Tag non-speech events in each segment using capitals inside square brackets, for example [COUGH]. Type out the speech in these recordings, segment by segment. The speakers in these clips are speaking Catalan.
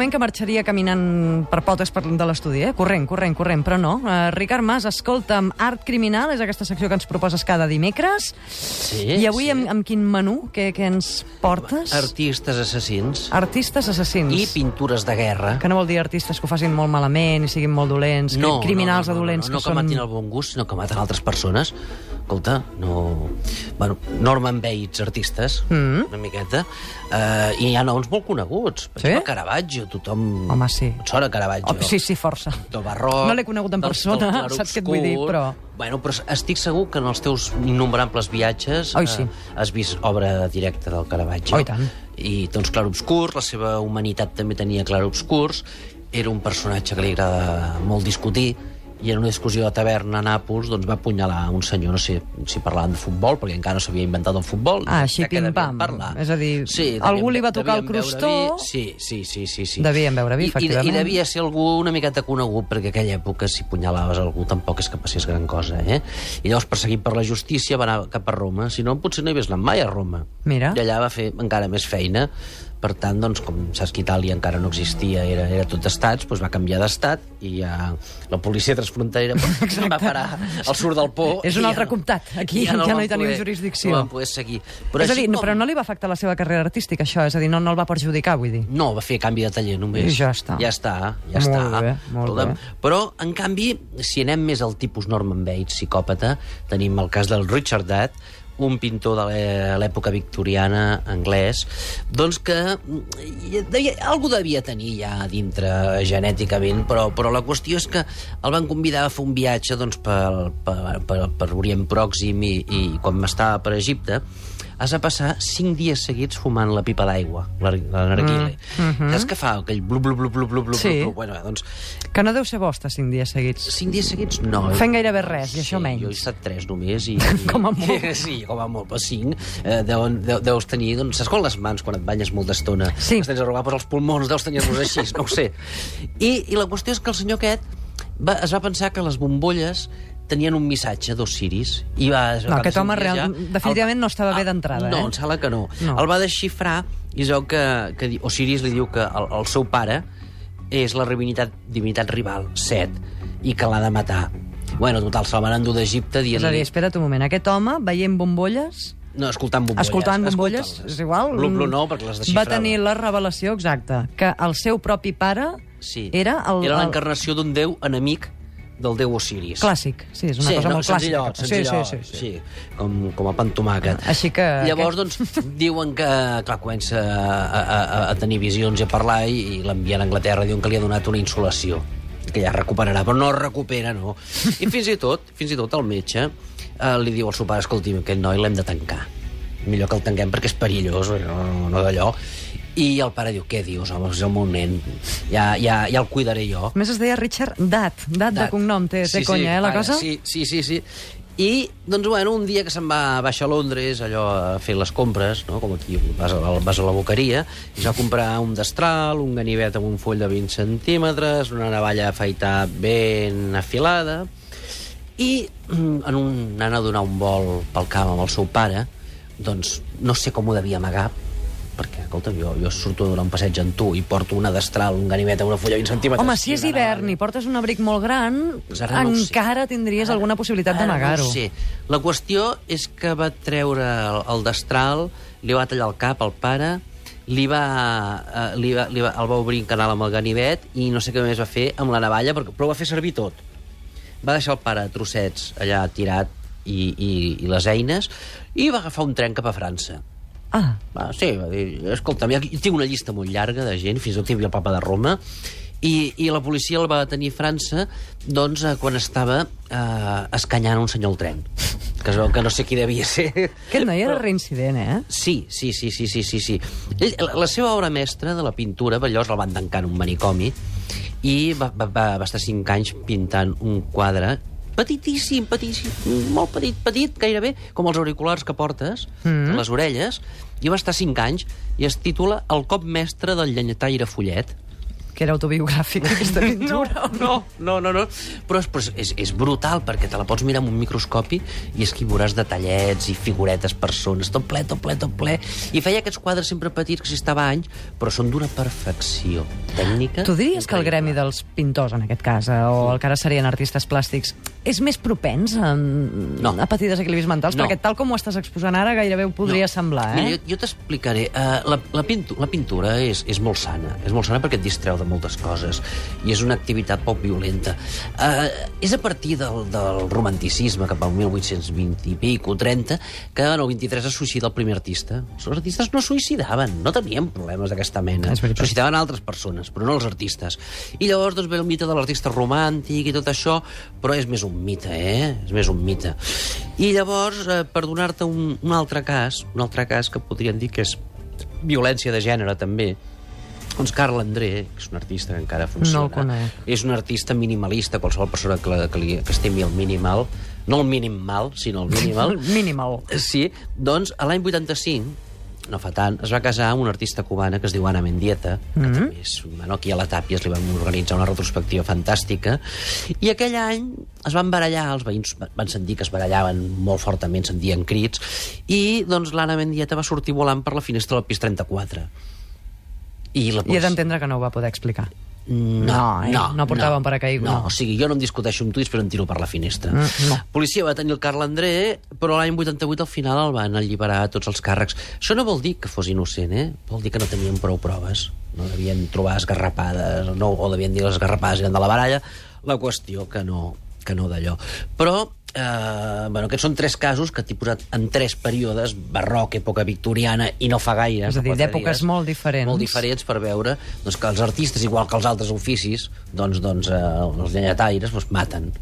moment que marxaria caminant per potes per, de l'estudi, eh? corrent, corrent, corrent, però no. Uh, Ricard Mas, escolta'm, Art Criminal és aquesta secció que ens proposes cada dimecres. Sí, I avui sí. amb, amb quin menú? Què, què ens portes? Artistes assassins Artistes assassins. i pintures de guerra. Que no vol dir artistes que ho facin molt malament i siguin molt dolents, que, criminals no, no, adolents no, no, no, que que són... matin el bon gust, sinó que maten altres persones. Escolta, no... Bueno, Norman Bates, artistes, Mm. una miqueta, uh, i hi ha noms molt coneguts. Per Sí? exemple, Caravaggio, tothom... Home, sí. Et sona Caravaggio? Oh, sí, sí, força. del barroc... No l'he conegut en del- persona, del saps què et vull dir, però- Bueno, però estic segur que en els teus innombrables viatges Oi, sí. has vist obra directa del Caravaggio. Oh, i tant. I, doncs, clarobscurs, la seva humanitat també tenia clarobscurs, era un personatge que li agrada molt discutir, i en una discussió de taverna a Nàpols doncs, va apunyalar un senyor, no sé si parlaven de futbol, perquè encara no s'havia inventat el futbol. Ah, així, pim-pam. És a dir, sí, algú li va tocar el crostó. vi. Sí, sí, sí, sí, sí. Devien beure vi, I, i, efectivament. I devia ser algú una miqueta conegut, perquè en aquella època, si punyalaves algú, tampoc és que passés gran cosa, eh? I llavors, perseguit per la justícia, va anar cap a Roma. Si no, potser no hi hagués anat mai a Roma. Mira. I allà va fer encara més feina. Per tant, doncs, com saps que Itàlia encara no existia, era, era tot estats, doncs va canviar d'estat i ja la policia transfronterera doncs, [LAUGHS] va parar al sud del Po. És un altre no- comtat. Aquí ja no van hi tenim poder- jurisdicció. No van poder seguir. Però és a dir, no, com- però no li va afectar la seva carrera artística, això? És a dir, no, no el va perjudicar, vull dir. no, va fer canvi de taller només. I ja està. Ja està, ja Molt està. bé, molt Escolta'm, bé. Però, en canvi, si anem més al tipus Norman Bates, psicòpata, tenim el cas del Richard Dadd, un pintor de l'è- l'època victoriana anglès, doncs que mm, devia, algú devia tenir ja dintre genèticament, però, però la qüestió és que el van convidar a fer un viatge doncs, per, per, per, per Orient Pròxim i, i quan estava per Egipte, has de passar cinc dies seguits fumant la pipa d'aigua, la, la narguile. Mm, -hmm. Saps què fa? Aquell blu, blu, blu, blu, blu, blu, Sí. blu. Bueno, doncs, Que no deu ser bo estar cinc dies seguits. cinc dies seguits, no. Fent gairebé res, i això sí, menys. Jo he estat tres només. I, i, [LAUGHS] Com a molt. [LAUGHS] Sí, com a molt, però cinc. Eh, deuen, de, deus tenir, doncs, saps com les mans quan et banyes molta estona? Sí. Les tens arrugades els pulmons, deus tenir-los així, no ho sé. I, I la qüestió és que el senyor aquest va, es va pensar que les bombolles tenien un missatge d'Osiris i va... No, aquest home real- definitivament no estava bé d'entrada, No, eh? em sembla que no. No. El va desxifrar i es veu que, que Osiris li diu que el, el seu pare és la divinitat, divinitat rival, Set, i que l'ha de matar. Bueno, total, se'l van endur d'Egipte És a dir, espera't un moment, aquest home, veient bombolles, No, escoltant bombolles. escoltant bombolles, és igual... Blu, blu, no, perquè les Va desxifrava. tenir la revelació exacta, que el seu propi pare Sí. era el... Era el- l'encarnació d'un déu enemic del déu Osiris. Clàssic, sí, és una sí, cosa no, molt clàssica. senzillot, senzillot, sí, sí, sí. sí. Com, com a pan tomàquet. Així que Llavors, doncs, diuen que, clar, comença a, a, a tenir visions i a parlar i, i l'envien a Anglaterra, diuen que li ha donat una insolació que ja recuperarà, però no es recupera, no. I fins i tot, fins i tot el metge eh, li diu al seu pare, escolti, aquest noi l'hem de tancar. Millor que el tanquem perquè és perillós, no, no d'allò. I el pare diu, què dius, home, és el meu nen, ja, ja, ja el cuidaré jo. A més es deia Richard Dat, Dat, de cognom, té, té conya, eh, la pare, cosa? Sí, sí, sí, sí. I, doncs, bueno, un dia que se'n va baixar a Londres, allò, a fer les compres, no? com aquí vas a, vas a la boqueria, i va comprar un destral, un ganivet amb un foll de 20 centímetres, una navalla a afaitar ben afilada, i mm, en un, anant a donar un vol pel camp amb el seu pare, doncs no sé com ho devia amagar, perquè, escolta, jo, jo surto a donar un passeig amb tu i porto una destral, un ganivet una fulla de 20 centímetres... Home, si és hivern i portes un abric molt gran, Pues ara no ho sé. encara tindries Ara- alguna possibilitat d'amagar-ho. No sé. La qüestió és que va treure el, el destral, li va tallar el cap al pare, li va, eh, li va, li va, el va obrir un canal amb el ganivet i no sé què més va fer amb la navalla, però, però ho va fer servir tot. Va deixar el pare a trossets allà tirat i, i, i les eines i va agafar un tren cap a França. Ah, Va, sí, va dir, escolta'm, jo tinc una llista molt llarga de gent, fins i tot hi havia el papa de Roma, i, i la policia el va detenir a França doncs, eh, quan estava eh, escanyant un senyor al tren. Que que no sé qui devia ser. aquest noi era reincident, eh? Sí, sí, sí, sí, sí, sí, sí. Ell, la, la seva obra mestra de la pintura, però llavors el van tancar en un manicomi, i va, va, va, va estar cinc anys pintant un quadre petitíssim, petitíssim, molt petit, petit, gairebé, com els auriculars que portes, mm. les orelles, i va estar cinc anys, i es titula El cop mestre del llenyataire Follet. Que era autobiogràfic, [LAUGHS] aquesta pintura. No, no, no, no. Però, és, però és, és brutal, perquè te la pots mirar amb un microscopi i és que hi veuràs detallets i figuretes, persones, tot ple, tot ple, tot ple. I feia aquests quadres sempre petits, que si estava anys, però són d'una perfecció tècnica. Tu diries que el gremi dels pintors, en aquest cas, eh, o el que ara serien artistes plàstics, és més propens a, No. a patir desequilibris mentals? No. Perquè tal com ho estàs exposant ara, gairebé ho podria No. semblar, eh? Mira, jo, jo t'explicaré. Uh, la, la, pintu la pintura és, és molt sana. És molt sana perquè et distreu de moltes coses. I és una activitat poc violenta. Uh, és a partir del, del romanticisme, cap al 1820 i pico, 30, que en el 23 es suïcida el primer artista. Els artistes no suïcidaven, no tenien problemes d'aquesta mena. Veritat. Suïcidaven altres persones, però no els artistes. I llavors doncs, ve el mite de l'artista romàntic i tot això, però és més un mite, eh? És més un mite. I llavors, eh, per donar-te un, un altre cas, un altre cas que podríem dir que és violència de gènere, també, doncs Carl André, que és un artista que encara funciona, No el conec. és un artista minimalista, qualsevol persona que, que, li, que estimi el minimal, no el mínim mal, sinó el minimal, [LAUGHS] Minimal. Sí, doncs l'any 85, no fa tant, es va casar amb una artista cubana que es diu Ana Mendieta, que Mhm. també és... Bueno, aquí a la Tàpies li van organitzar una retrospectiva fantàstica, i aquell any es van barallar, els veïns van sentir que es barallaven molt fortament, sentien crits, i doncs l'Anna Mendieta va sortir volant per la finestra del pis 34. I, la I he d'entendre que no ho va poder explicar. no, No, eh? no, No portava no, paracaigua. No, o sigui, jo no em discuteixo amb tu i espero en tiro per la finestra. Mm, no. Policia va tenir el Carl André, però l'any 88 al final el van alliberar a tots els càrrecs. Això no vol dir que fos innocent, eh? Vol dir que no tenien prou proves. No devien trobar esgarrapades, no, o devien dir les esgarrapades eren de la baralla. La qüestió que no, que no d'allò. Però, eh, bueno, aquests són tres casos que t'he posat en tres períodes, barroc, època victoriana i no fa gaire. És a dir, d'èpoques molt diferents. Molt diferents per veure doncs, que els artistes, igual que els altres oficis, doncs, doncs eh, els llenyataires, doncs, maten.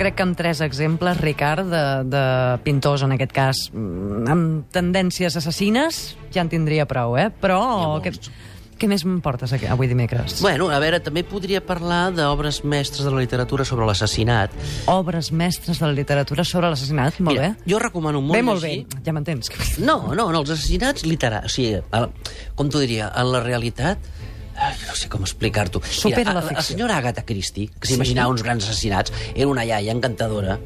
Crec que amb tres exemples, Ricard, de, de pintors, en aquest cas, mm, amb tendències assassines, ja en tindria prou, eh? Però ha què, més em portes avui dimecres? Bueno, a veure, també podria parlar d'obres mestres de la literatura sobre l'assassinat. Obres mestres de la literatura sobre l'assassinat, molt Mira, bé. jo recomano molt bé, molt llegir... bé, ja m'entens. No, no, no, els assassinats literaris. O sigui, com t'ho diria, en la realitat... Ai, no sé com explicar-t'ho. Supera la ficció. La senyora Agatha Christie, que Sí. s'imaginava uns grans assassinats, era una iaia encantadora,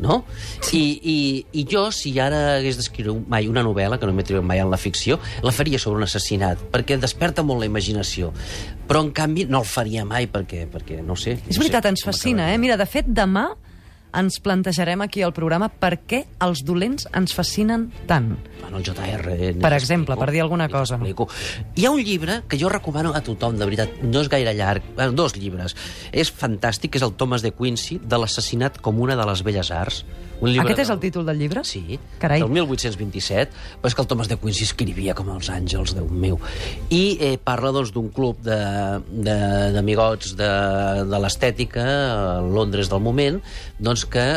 no? I, i, I jo, si ara hagués d'escriure mai una novel·la, que no m'he triat mai en la ficció, la faria sobre un assassinat, perquè desperta molt la imaginació. Però, en canvi, no el faria mai, perquè, perquè no sé... És no veritat, sé ens fascina, eh? Mira, de fet, demà ens plantejarem aquí al programa per què els dolents ens fascinen tant. Bueno, el JR... eh, Per exemple, per dir alguna cosa. Hi ha un llibre que jo recomano a tothom, de veritat, no és gaire llarg, bueno, dos llibres. És fantàstic, és el Thomas de Quincy, de l'assassinat com una de les belles arts. Un llibre Aquest és el títol del llibre? Sí, Carai. del 1827, però és que el Thomas de Quincy escrivia com els àngels, Déu meu. I eh, parla doncs, d'un club de- de- d'amigots de, de, de l'estètica a Londres del moment, doncs que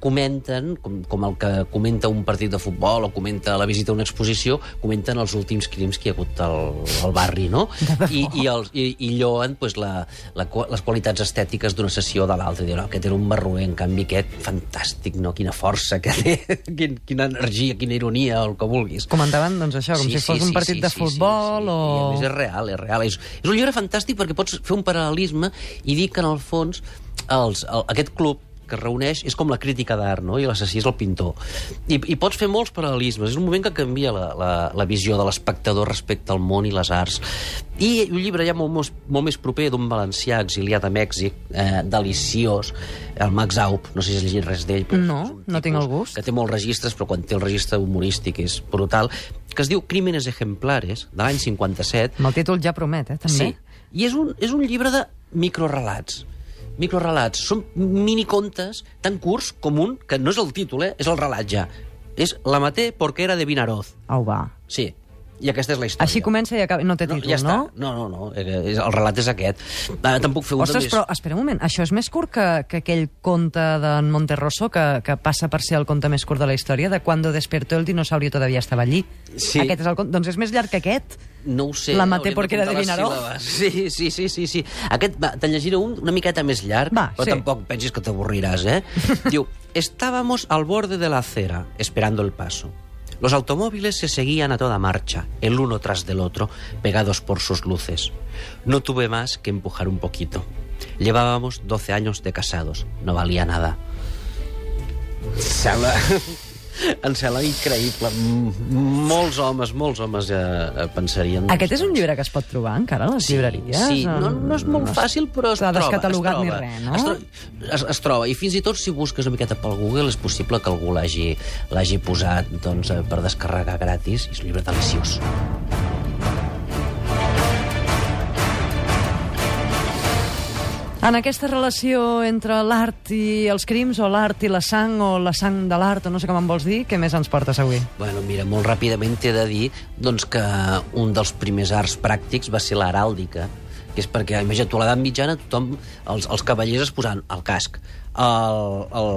comenten, com, com el que comenta un partit de futbol o comenta la visita a una exposició, comenten els últims crims que hi ha hagut al, al barri, no? I, i, els, i, i lloen pues, la, la, les qualitats estètiques d'una sessió de l'altra. Diuen, no, aquest era un barroer, en canvi aquest, fantàstic, no? Quina força que té, [LAUGHS] quin, quina energia, quina ironia, o el que vulguis. Comentaven, doncs, això, com si fos un partit de futbol o... I a més és real, és real. És, és un llibre fantàstic perquè pots fer un paral·lelisme i dir que, en el fons, els, el, aquest club que es reuneix és com la crítica d'art, no? i l'assassí és el pintor. I, I pots fer molts paral·lelismes. És un moment que canvia la, la, la visió de l'espectador respecte al món i les arts. I un llibre ja molt, molt, molt més proper d'un valencià exiliat a Mèxic, eh, deliciós, el Max Aup, no sé si has llegit res d'ell. No, no tinc el gust. Que té molts registres, però quan té el registre humorístic és brutal, que es diu Crímenes ejemplares, de l'any 57, Amb el títol ja promet, eh, també. Sí. I és un, és un llibre de microrelats. Microrelats. Són minicontes tan curts com un, que no és el títol, eh? és el relat ja. És La maté porque era de Vinaroz. Au, va. Sí. I aquesta és la història. Així comença i acaba... No té no, títol, ja està. no? No, no, no. eh, El relat és aquest. Ah, Te'n puc fer un de Ostres, més. però espera un moment, això és més curt que, que aquell conte d'en Monterroso que, que passa per ser el conte més curt de la història, de Cuando despertó el dinosaurio todavía estava allí. Sí. Aquest és el conte. Doncs és més llarg que aquest. No ho sé. La maté de porque era de síl·labes. Sí, sí, sí, sí, sí. Aquest, va, te'n llegiré un una miqueta més llarg, Va, però sí. tampoc pensis que t'avorriràs, eh? [LAUGHS] Diu, estábamos al borde de la acera, esperando el paso. Los automóviles se seguían a toda marcha, el uno tras del otro, pegados por sus luces. No tuve más que empujar un poquito. Llevábamos 12 años de casados. No valía nada. [LAUGHS] Sembla increïble. Molts homes, molts homes eh, eh, pensarien... Aquest és un llibre que es pot trobar encara a les llibreries? Sí, no, no és molt No fàcil, però es troba. descatalogat es ni res, no? Es, tro es, es troba, i fins i tot si busques una miqueta pel Google és possible que algú l'hagi posat doncs, eh, per descarregar gratis. És un llibre deliciós. En aquesta relació entre l'art i els crims, o l'art i la sang, o la sang de l'art, o no sé com en vols dir, què més ens portes avui? Bueno, mira, molt ràpidament t'he de dir doncs, que un dels primers arts pràctics va ser l'heràldica, que és perquè, imagina't, tu a l'edat mitjana tothom, els, els cavallers es posaven el casc, el, el,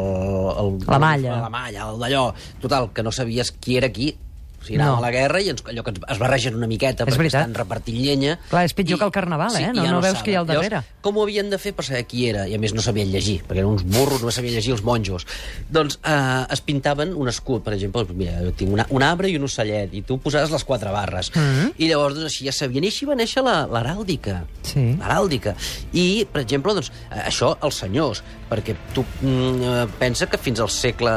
el, La malla. la malla, el d'allò, total, que no sabies qui era qui, o sigui, anàvem No. a la guerra i ens, allò que ens, es barregen una miqueta És perquè veritat. estan repartint llenya. Clar, és pitjor que el carnaval, eh? i No- ja no veus saben. qui hi ha al darrere. Llavors, com ho havien de fer per saber qui era? I a més no sabien llegir, perquè eren uns burros, no sabien llegir els monjos. Doncs eh, es pintaven un escut, per exemple, doncs, mira, jo tinc una, un arbre i un ocellet, i tu posaves les quatre barres. Mhm. I llavors doncs, així ja sabien. I així va néixer la- l'heràldica. Sí. L'heràldica. I, per exemple, doncs, eh, això, els senyors, perquè tu mm, eh, pensa que fins al segle...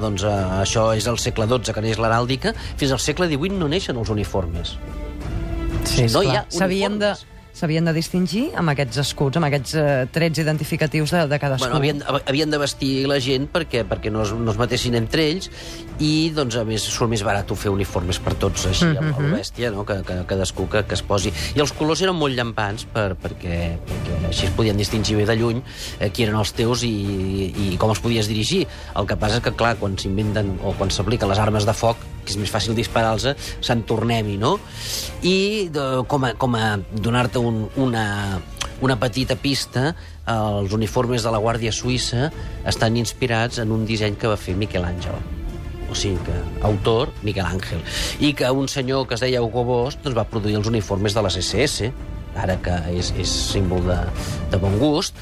Doncs, eh, això és el segle XII que neix l'heràldica, fins al segle XVIII no neixen els uniformes. Sí, no hi ha. S'havien de, s'havien de distingir amb aquests escuts, amb aquests eh, trets identificatius de, de cadascú. Bueno, havien, havien de vestir la gent perquè perquè no es, no es matessin entre ells i, doncs, a més, surt més barat fer uniformes per tots, així, mm -hmm. a la bèstia, no? que, que cadascú que, que es posi. I els colors eren molt llampants per, perquè, perquè així es podien distingir bé de lluny eh, qui eren els teus i, i com els podies dirigir. El que passa és que, clar, quan s'inventen o quan s'apliquen les armes de foc, que és més fàcil disparar-los, se'n tornem-hi, no? I de, com a, com a donar-te un, una, una petita pista, els uniformes de la Guàrdia Suïssa estan inspirats en un disseny que va fer Miquel Àngel. O sigui que, autor, Miquel Àngel. I que un senyor que es deia Hugo Boss doncs, va produir els uniformes de les SS, ara que és, és símbol de, de bon gust,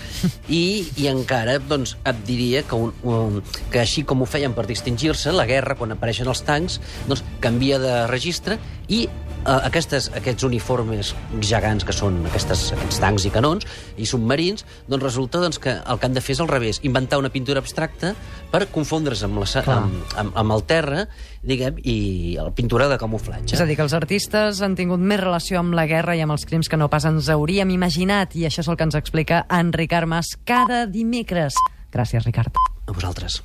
i, i encara doncs, et diria que, un, un, que així com ho feien per distingir-se, la guerra, quan apareixen els tancs, doncs, canvia de registre i eh, aquestes, aquests uniformes gegants que són aquestes, aquests tancs i canons i submarins, doncs resulta doncs, que el que han de fer és al revés, inventar una pintura abstracta per confondre's amb, la, Clar. amb, amb, amb el terra diguem, i la pintura de camuflatge. És a dir, que els artistes han tingut més relació amb la guerra i amb els crims que no pas ens hauríem imaginat, i això és el que ens explica en Ricard Mas cada dimecres. Gràcies, Ricard. A vosaltres.